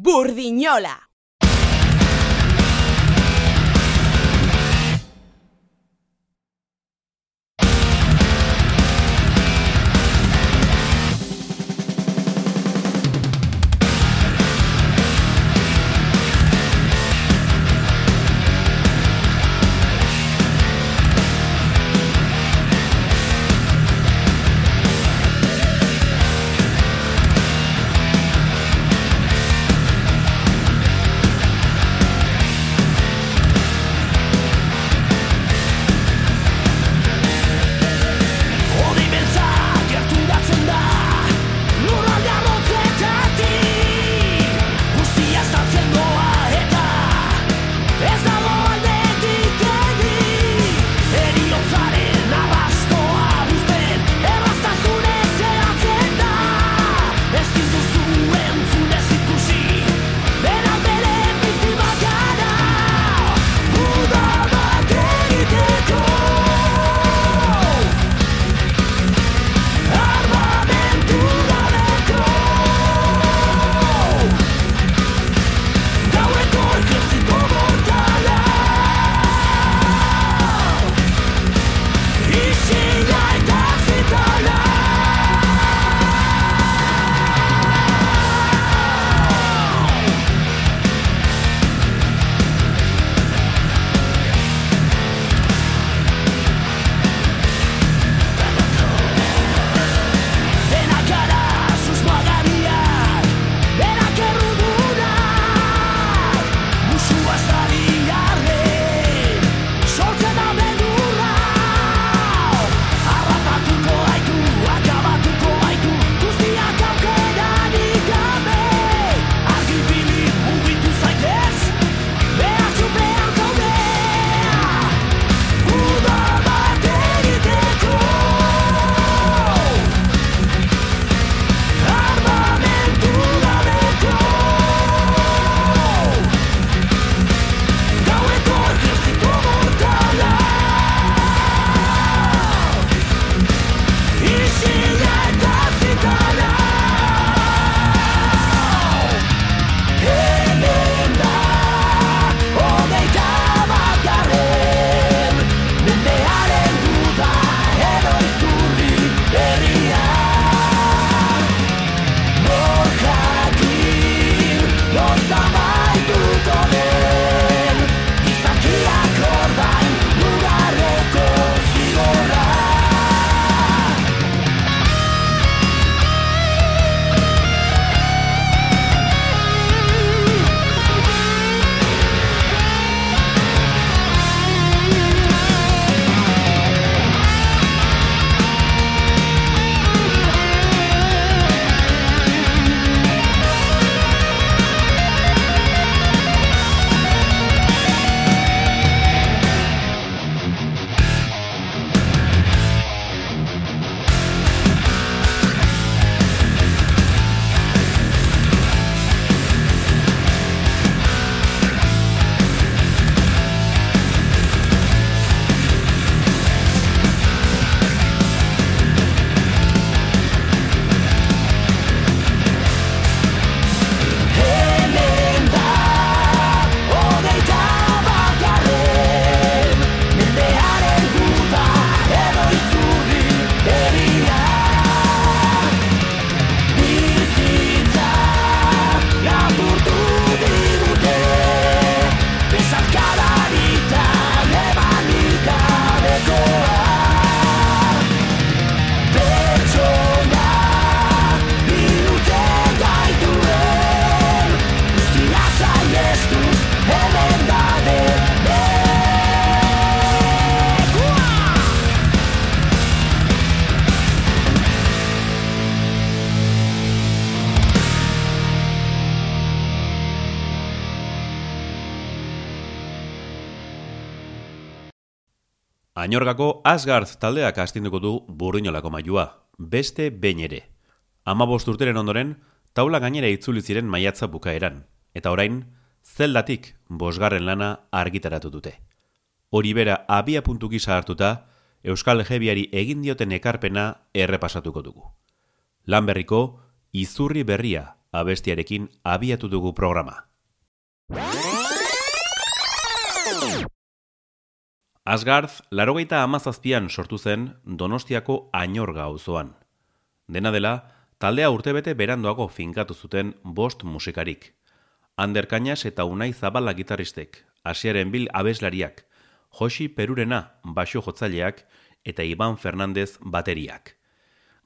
Burdiñola. Ainorgako Asgard taldeak astinduko du burrinolako mailua, beste behin ere. Ama urteren ondoren, taula gainera itzuli ziren maiatza bukaeran, eta orain, zeldatik bosgarren lana argitaratu dute. Hori bera abia puntu gisa hartuta, Euskal Jebiari egin dioten ekarpena errepasatuko dugu. Lanberriko, izurri berria abestiarekin abiatu dugu programa. Asgard, larogeita amazazpian sortu zen Donostiako Ainorga auzoan. Dena dela, taldea urtebete berandoago finkatu zuten bost musikarik. Ander Kainas eta Unai Zabala gitarristek, Asiaren Bil abeslariak, Josi Perurena baso jotzaileak eta Iban Fernandez bateriak.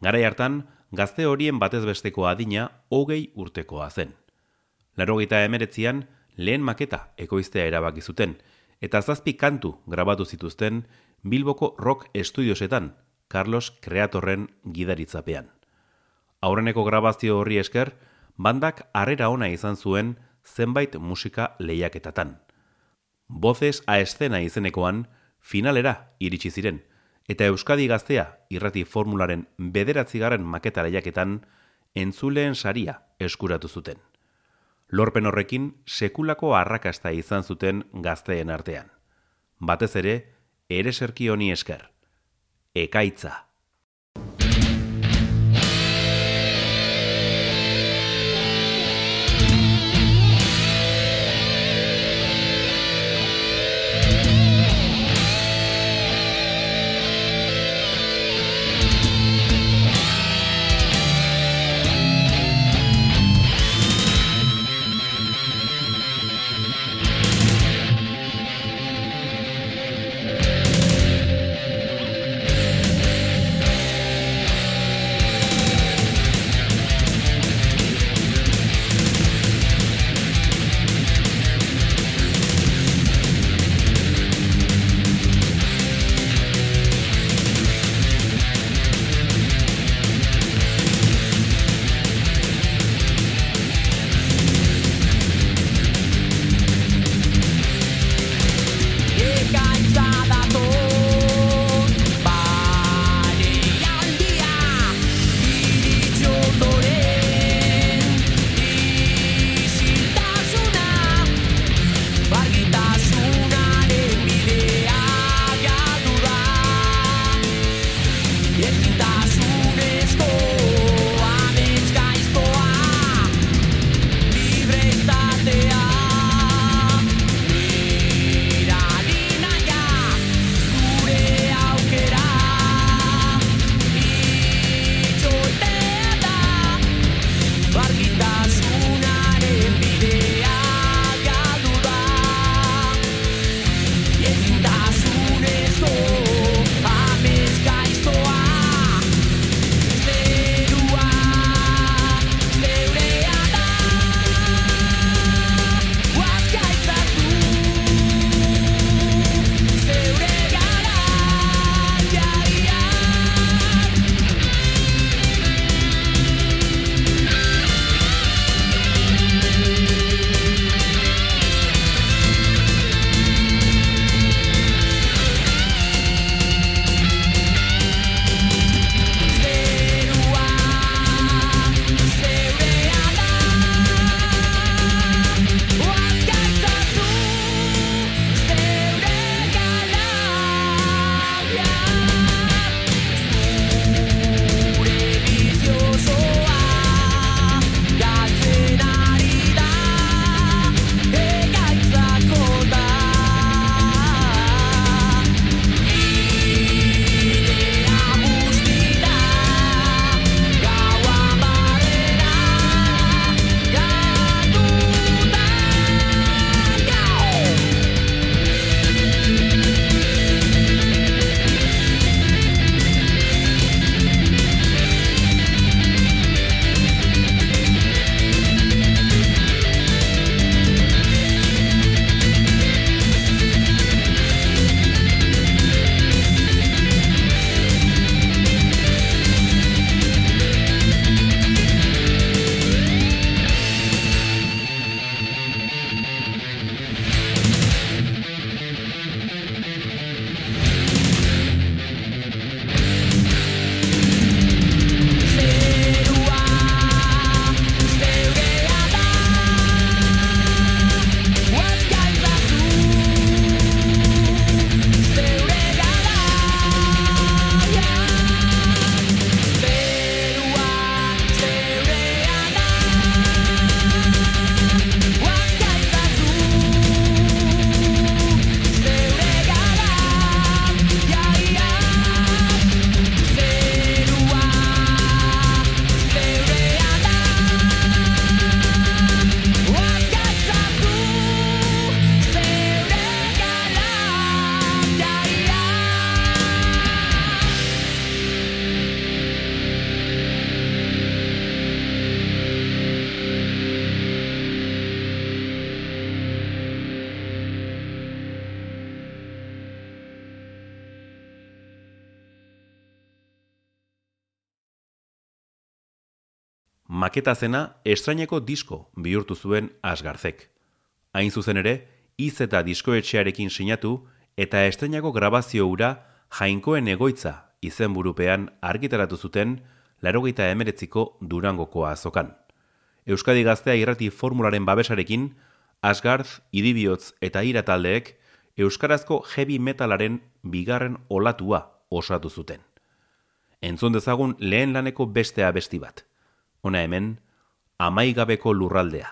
Garai hartan, gazte horien batez besteko adina hogei urtekoa zen. Larogeita emeretzian, lehen maketa ekoiztea erabaki zuten, eta zazpi kantu grabatu zituzten Bilboko Rock Estudiosetan, Carlos Kreatorren gidaritzapean. Aurreneko grabazio horri esker, bandak harrera ona izan zuen zenbait musika lehiaketatan. Bozes a escena izenekoan, finalera iritsi ziren, eta Euskadi gaztea irrati formularen bederatzigarren maketa lehiaketan entzuleen saria eskuratu zuten lorpen horrekin sekulako arrakasta izan zuten gazteen artean. Batez ere, ere serki honi esker. Ekaitza. Maketa zena estraineko disko bihurtu zuen Asgarzek. Hain zuzen ere, iz eta diskoetxearekin sinatu eta estrainako grabazio ura jainkoen egoitza izenburupean argitaratu zuten larogeita emeretziko durangokoa azokan. Euskadi gaztea irrati formularen babesarekin, Asgarz, Idibiotz eta Ira taldeek Euskarazko heavy metalaren bigarren olatua osatu zuten. Entzun dezagun lehen laneko bestea besti bat. Hona hemen, amaigabeko lurraldea.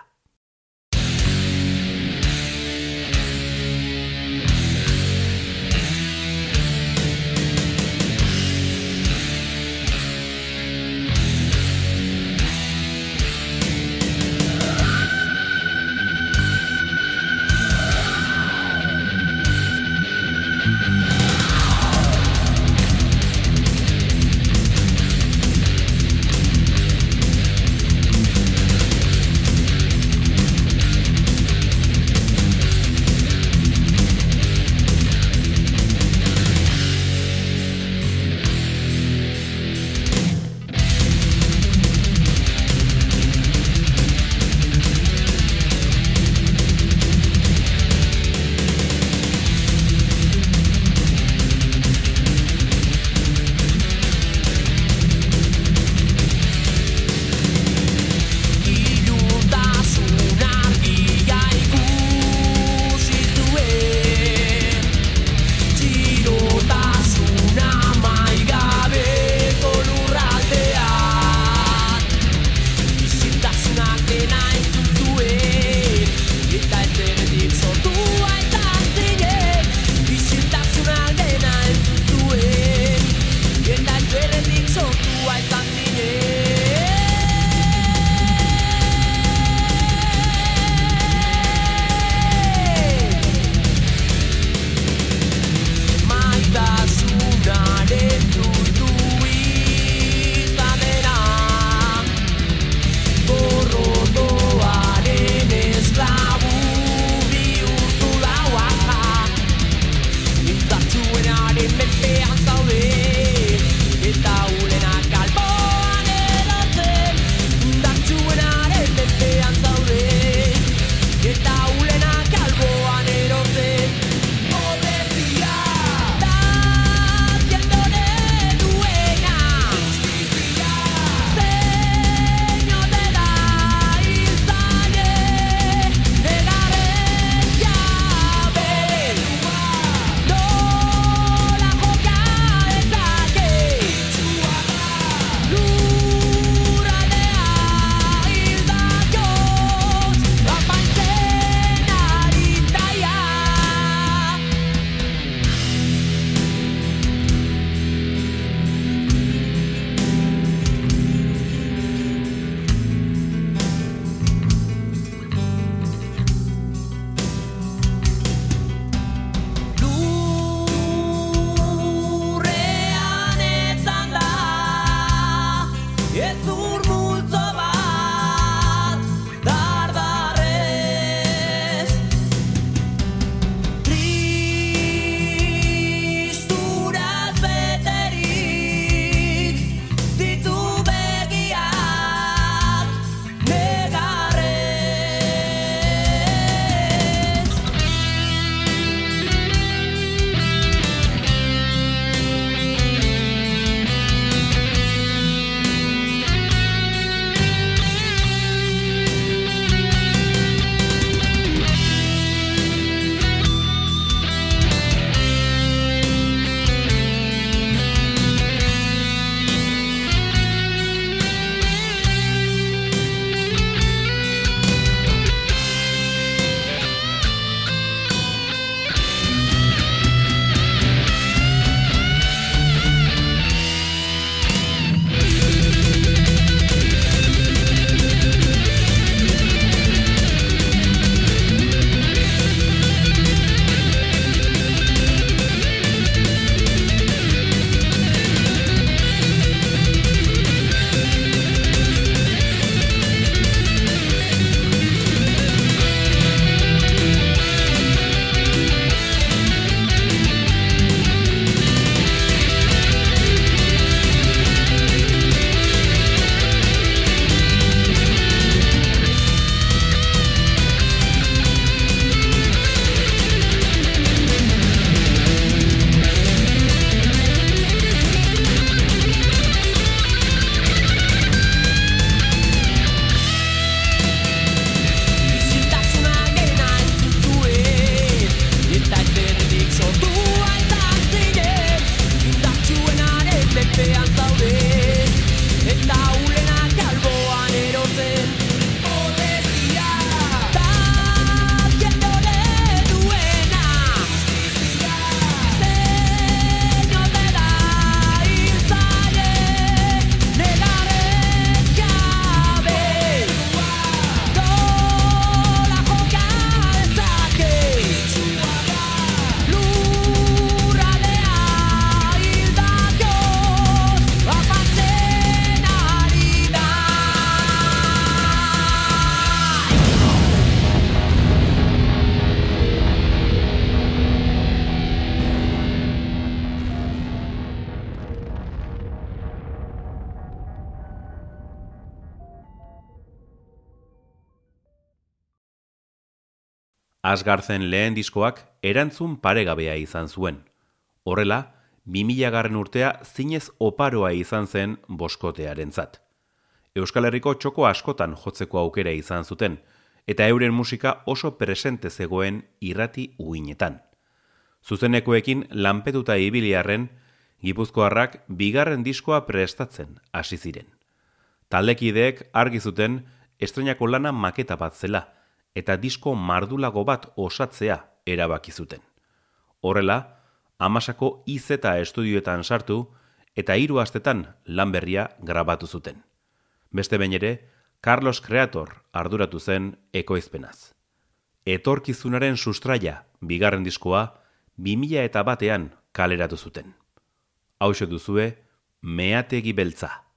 Asgarzen lehen diskoak erantzun paregabea izan zuen. Horrela, 2000 garren urtea zinez oparoa izan zen boskotearen zat. Euskal Herriko txoko askotan jotzeko aukera izan zuten, eta euren musika oso presente zegoen irrati uinetan. Zuzenekoekin lanpetuta ibiliarren, Gipuzkoarrak bigarren diskoa prestatzen hasi ziren. Taldekideek argi zuten estrenako lana maketa bat zela eta disko mardulago bat osatzea erabaki zuten. Horrela, amasako izeta estudioetan sartu eta hiru astetan lan berria grabatu zuten. Beste behin ere, Carlos Creator arduratu zen ekoizpenaz. Etorkizunaren sustraia bigarren diskoa 2000 eta batean kaleratu zuten. Hau duzue, meategi beltza.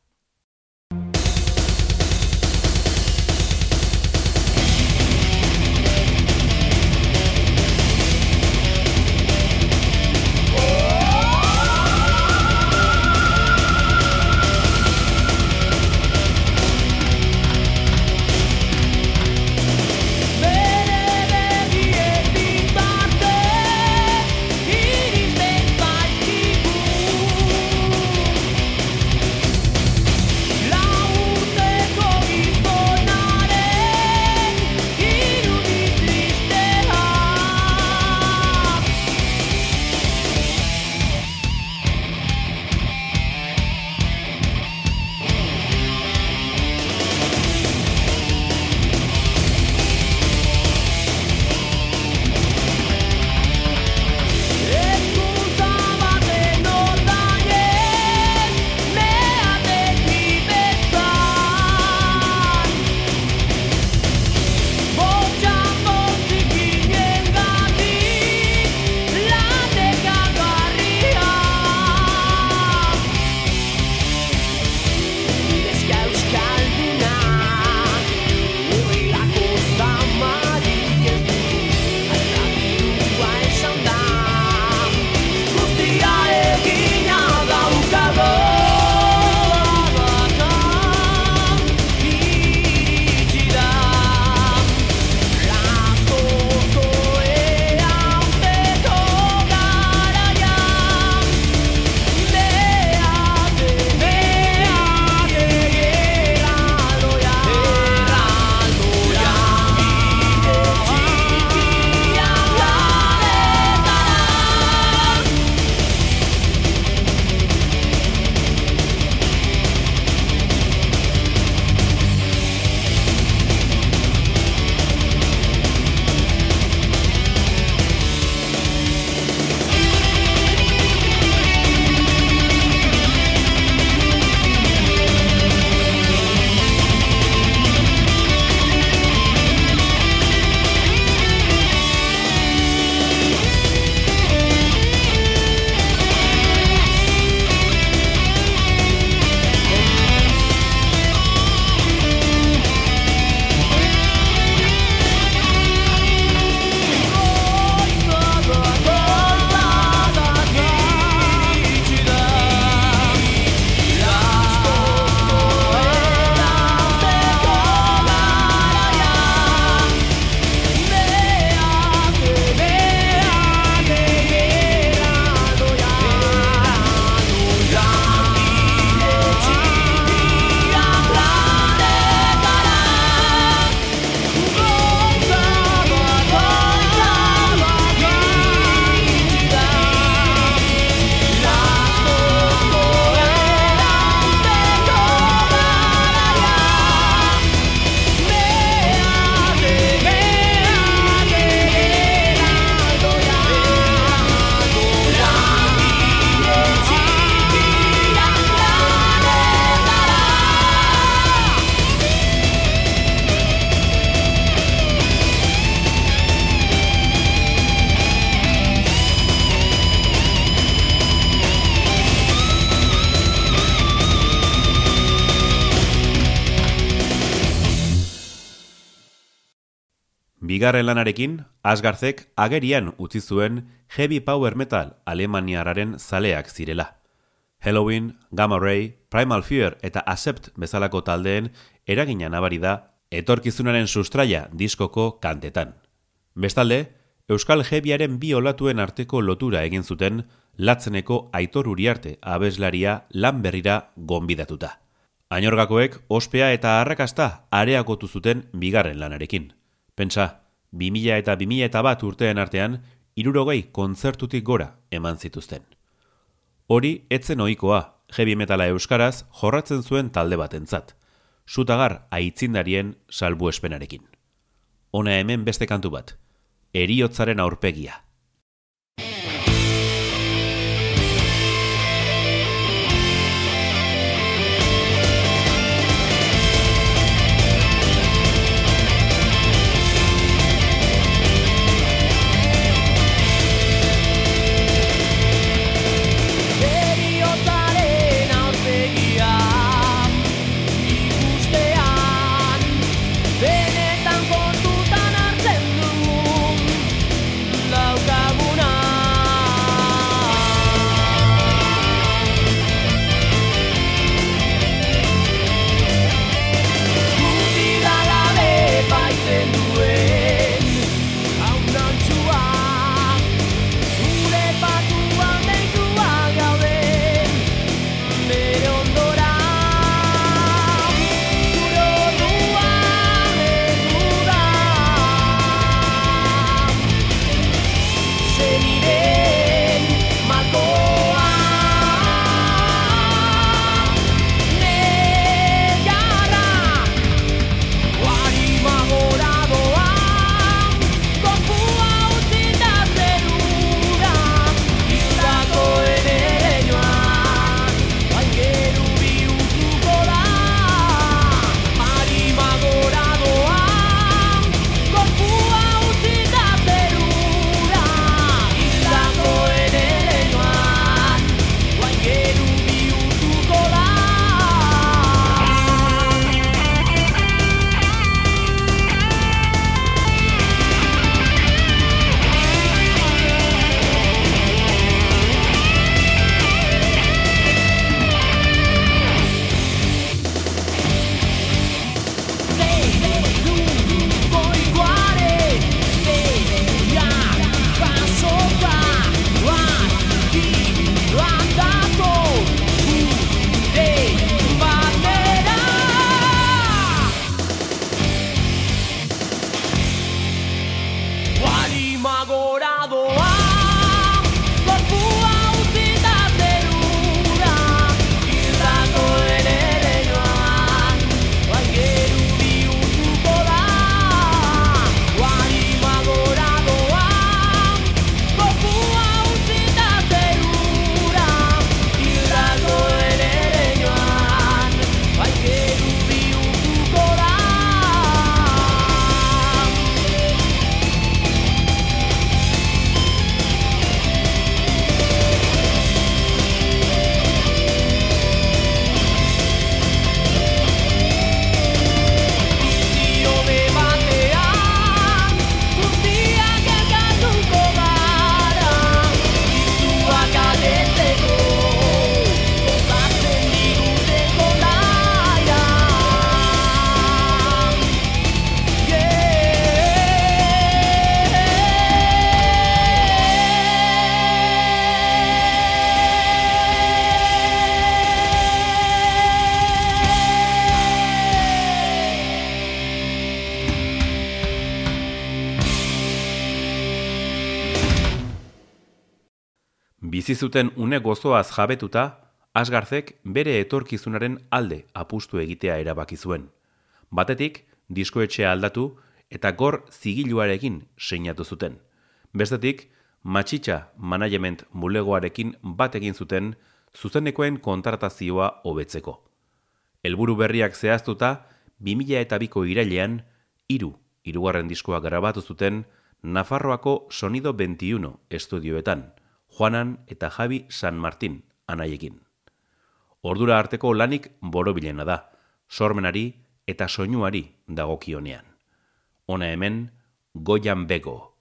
Bigarren lanarekin, Asgarzek agerian utzi zuen heavy power metal alemaniararen zaleak zirela. Halloween, Gamma Ray, Primal Fear eta Accept bezalako taldeen eragina nabari da etorkizunaren sustraia diskoko kantetan. Bestalde, Euskal Jebiaren bi olatuen arteko lotura egin zuten latzeneko aitor uriarte abeslaria lan berrira gonbidatuta. Ainorgakoek ospea eta arrakasta areagotu zuten bigarren lanarekin. Pentsa, 2000 eta 2000 eta bat urtean artean, irurogei kontzertutik gora eman zituzten. Hori etzen ohikoa, heavy metala euskaraz jorratzen zuen talde batentzat. Sutagar aitzindarien salbu espenarekin. Ona hemen beste kantu bat. Eriotzaren aurpegia. Bizi zuten une gozoaz jabetuta, Asgarzek bere etorkizunaren alde apustu egitea erabaki zuen. Batetik, diskoetxea aldatu eta gor zigiluarekin seinatu zuten. Bestetik, matxitxa management bulegoarekin bat egin zuten zuzenekoen kontratazioa hobetzeko. Helburu berriak zehaztuta, 2000 eta biko irailean, iru, irugarren diskoa grabatu zuten, Nafarroako Sonido 21 estudioetan, Juanan eta Javi San Martin anaiekin. Ordura arteko lanik borobilena da, sormenari eta soinuari dagokionean. Hona hemen, Goian Bego.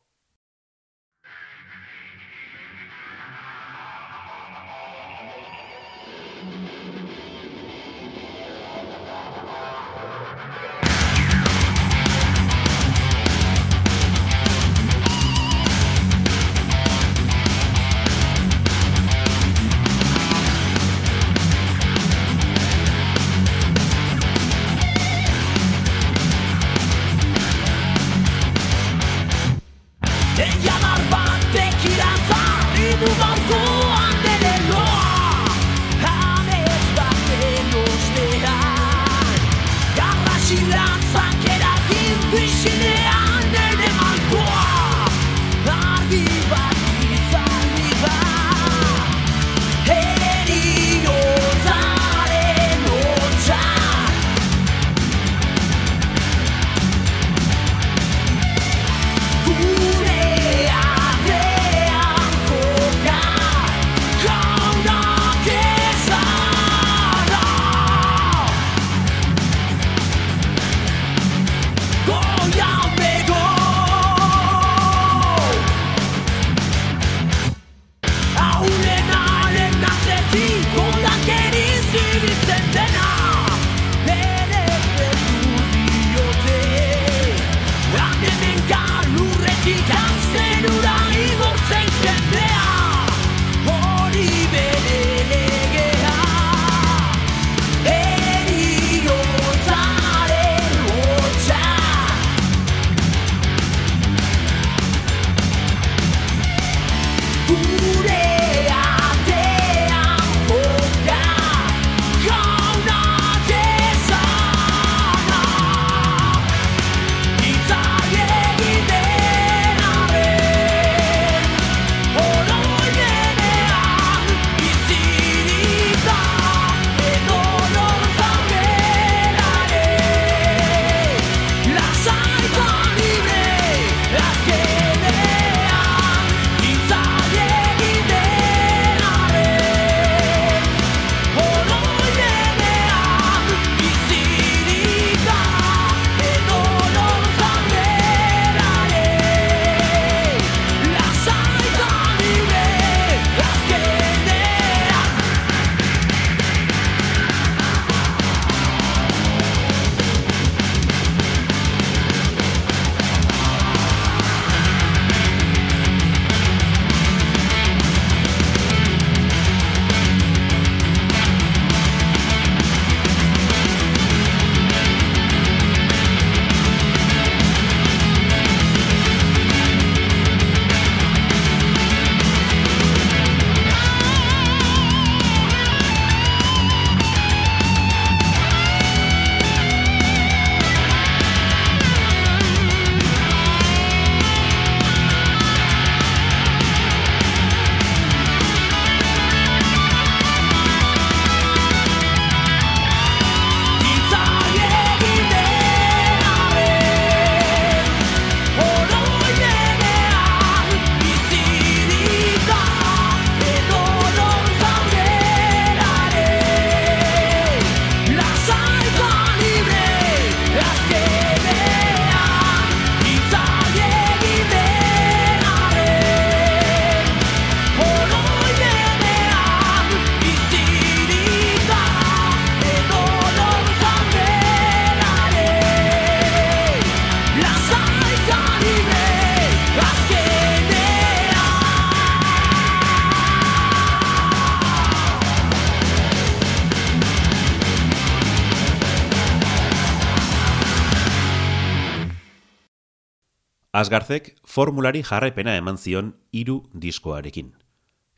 Asgarzek formulari jarraipena eman zion hiru diskoarekin.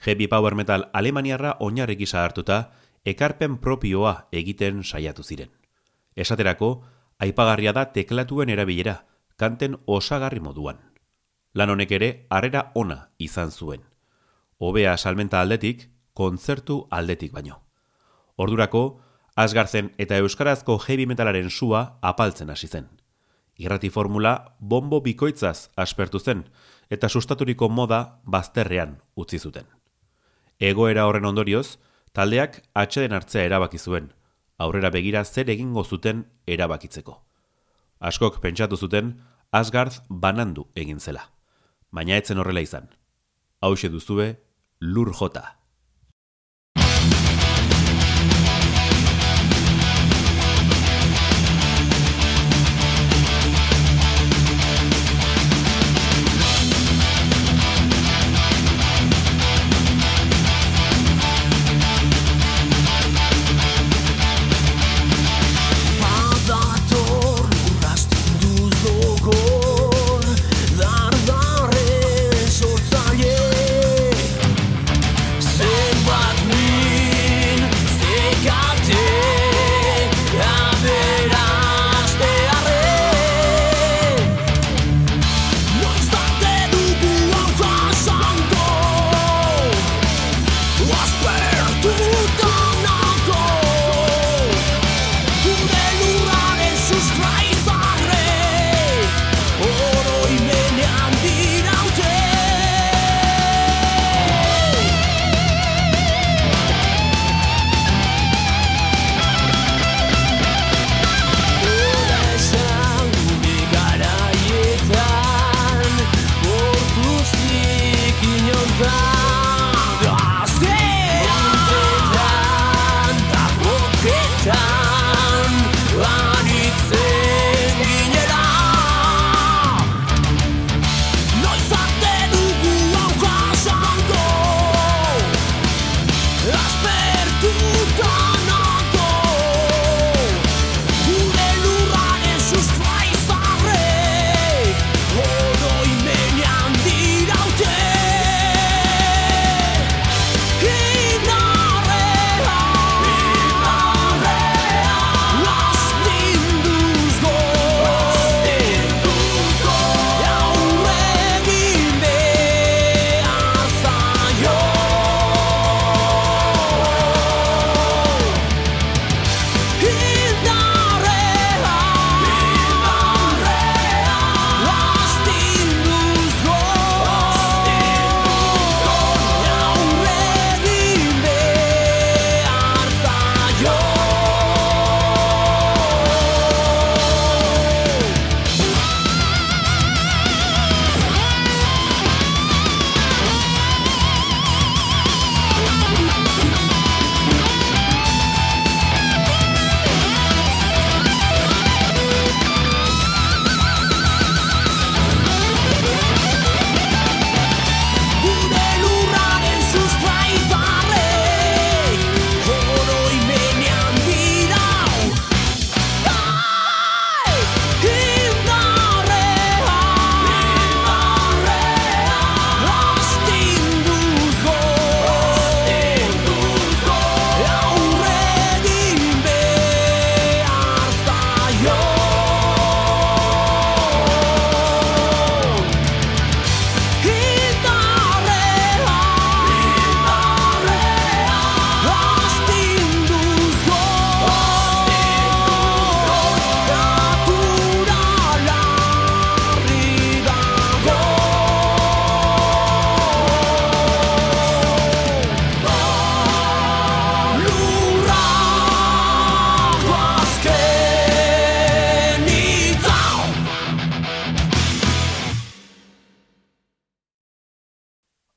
Heavy Power Metal Alemaniarra oinarrik gisa hartuta, ekarpen propioa egiten saiatu ziren. Esaterako, aipagarria da teklatuen erabilera, kanten osagarri moduan. Lan honek ere, harrera ona izan zuen. Hobea salmenta aldetik, kontzertu aldetik baino. Ordurako, Asgarzen eta Euskarazko heavy metalaren sua apaltzen hasi zen irrati formula bombo bikoitzaz aspertu zen eta sustaturiko moda bazterrean utzi zuten. Egoera horren ondorioz, taldeak atxeden hartzea erabaki zuen, aurrera begira zer egingo zuten erabakitzeko. Askok pentsatu zuten, Asgard banandu egin zela. Baina etzen horrela izan. Hau duzue, lur jota.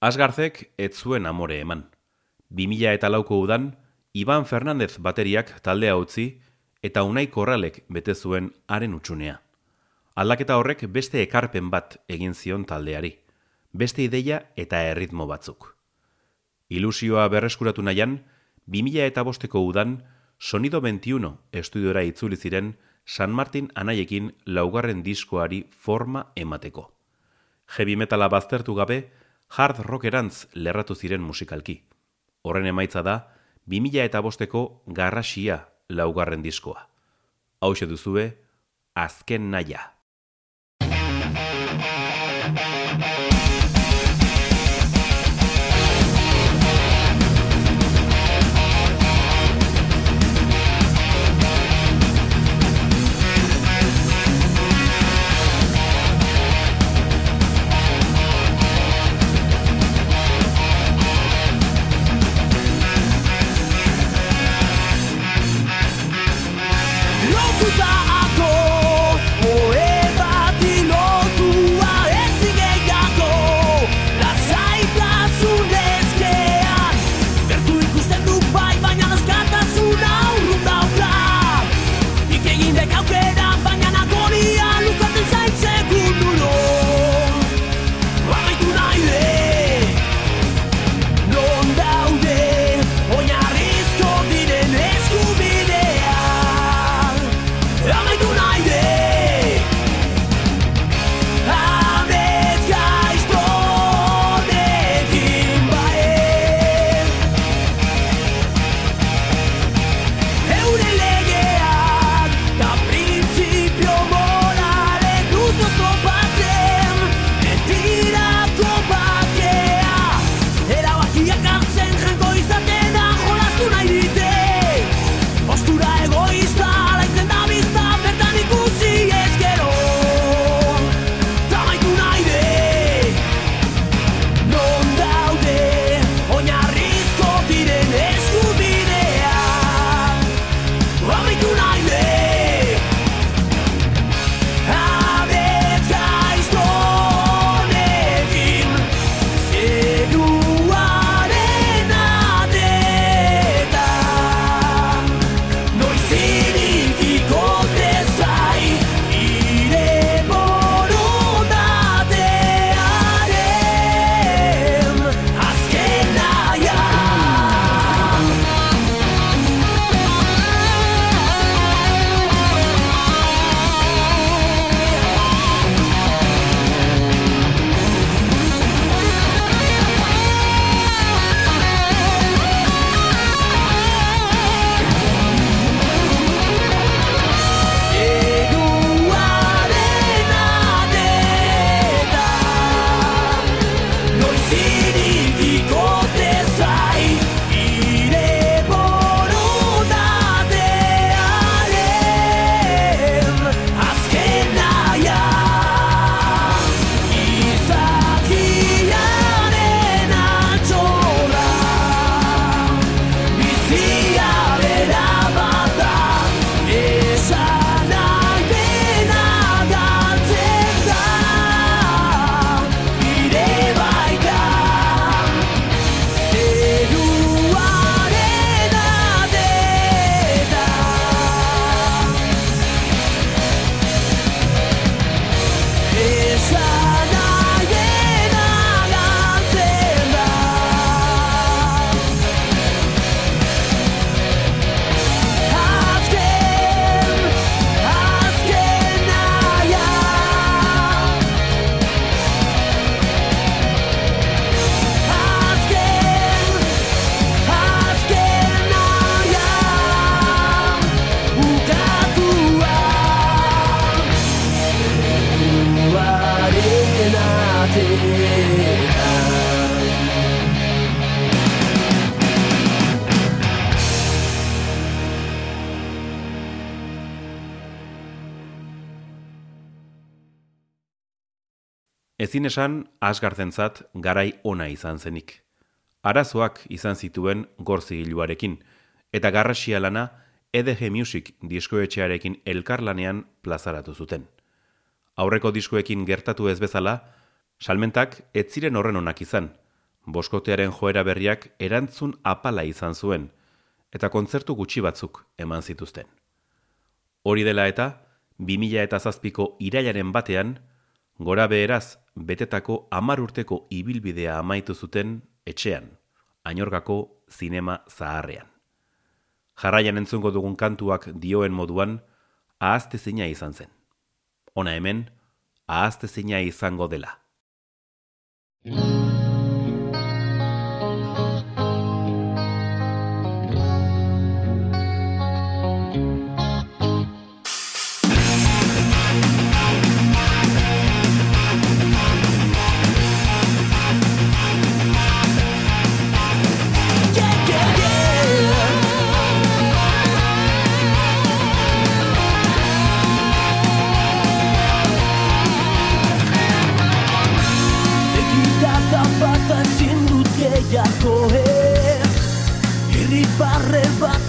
Asgarzek ez zuen amore eman. 2000 eta lauko udan, Iban Fernandez bateriak taldea utzi eta unai korralek bete zuen haren utxunea. Aldaketa horrek beste ekarpen bat egin zion taldeari, beste ideia eta erritmo batzuk. Ilusioa berreskuratu nahian, 2000 eta bosteko udan, Sonido 21 estudiora itzuli ziren San Martin anaiekin laugarren diskoari forma emateko. Heavy metala baztertu gabe, hard rockerantz lerratu ziren musikalki. Horren emaitza da, 2000 eta bosteko garrasia laugarren diskoa. Hau duzue, azken naia. Ezin esan asgartentzat garai ona izan zenik. Arazoak izan zituen gorzigiluarekin, eta garrasia lana EDG Music diskoetxearekin elkarlanean plazaratu zuten. Aurreko diskoekin gertatu ez bezala, salmentak ez ziren horren onak izan, boskotearen joera berriak erantzun apala izan zuen, eta kontzertu gutxi batzuk eman zituzten. Hori dela eta, 2000 eta zazpiko irailaren batean, gora beheraz betetako amar urteko ibilbidea amaitu zuten etxean, ainorgako zinema zaharrean. Jarraian entzungo dugun kantuak dioen moduan, ahazte zina izan zen. Ona hemen, ahazte zina izango dela. riparre battere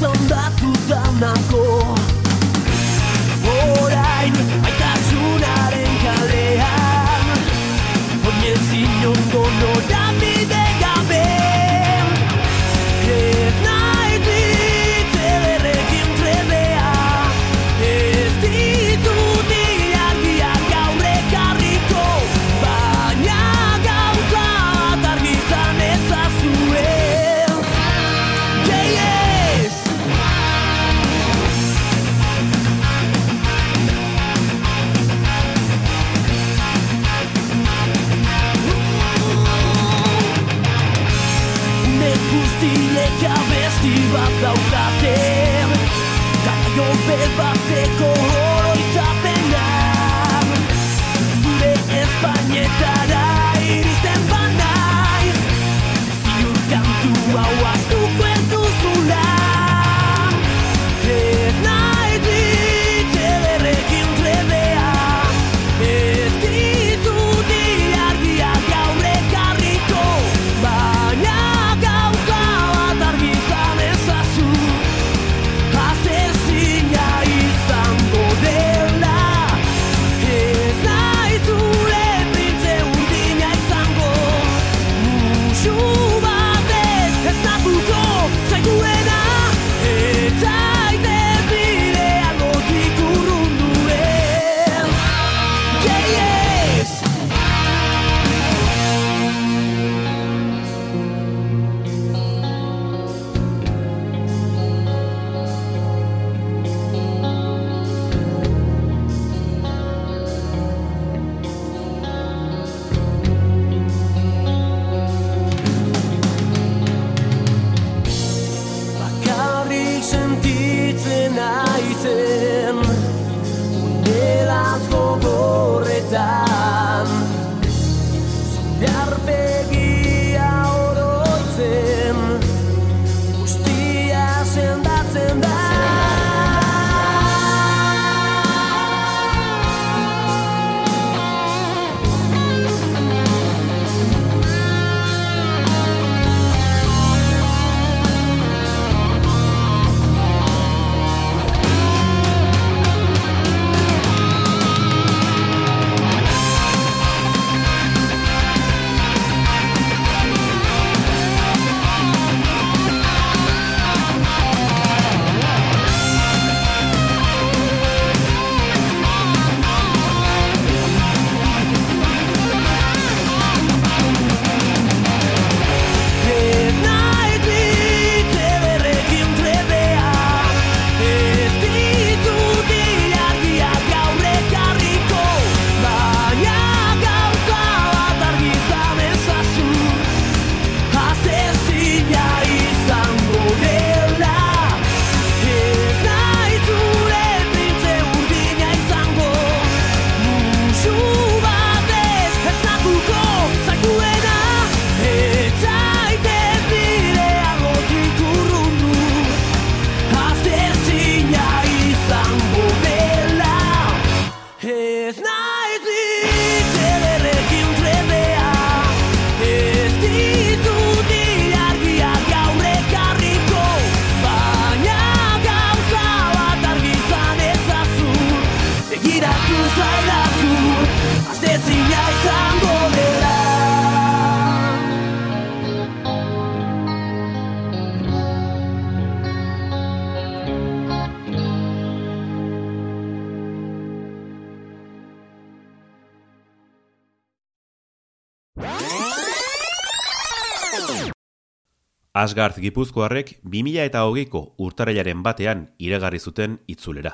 Asgard Gipuzkoarrek 2000 eta hogeiko urtarelaren batean iragarri zuten itzulera.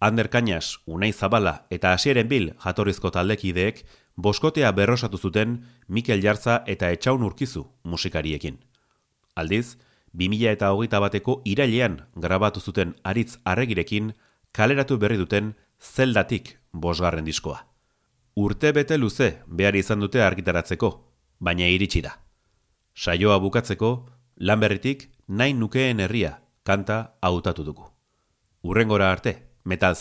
Ander Kañas, Unai Zabala eta Asieren Bil jatorrizko taldekideek boskotea berrosatu zuten Mikel Jartza eta Etxaun Urkizu musikariekin. Aldiz, 2000 eta hogeita bateko irailean grabatu zuten aritz arregirekin kaleratu berri duten zeldatik bosgarren diskoa. Urte bete luze behar izan dute argitaratzeko, baina iritsi da. Saioa bukatzeko, Lanberritik nahi nukeen herria kanta hautatu dugu. Urrengora arte, metal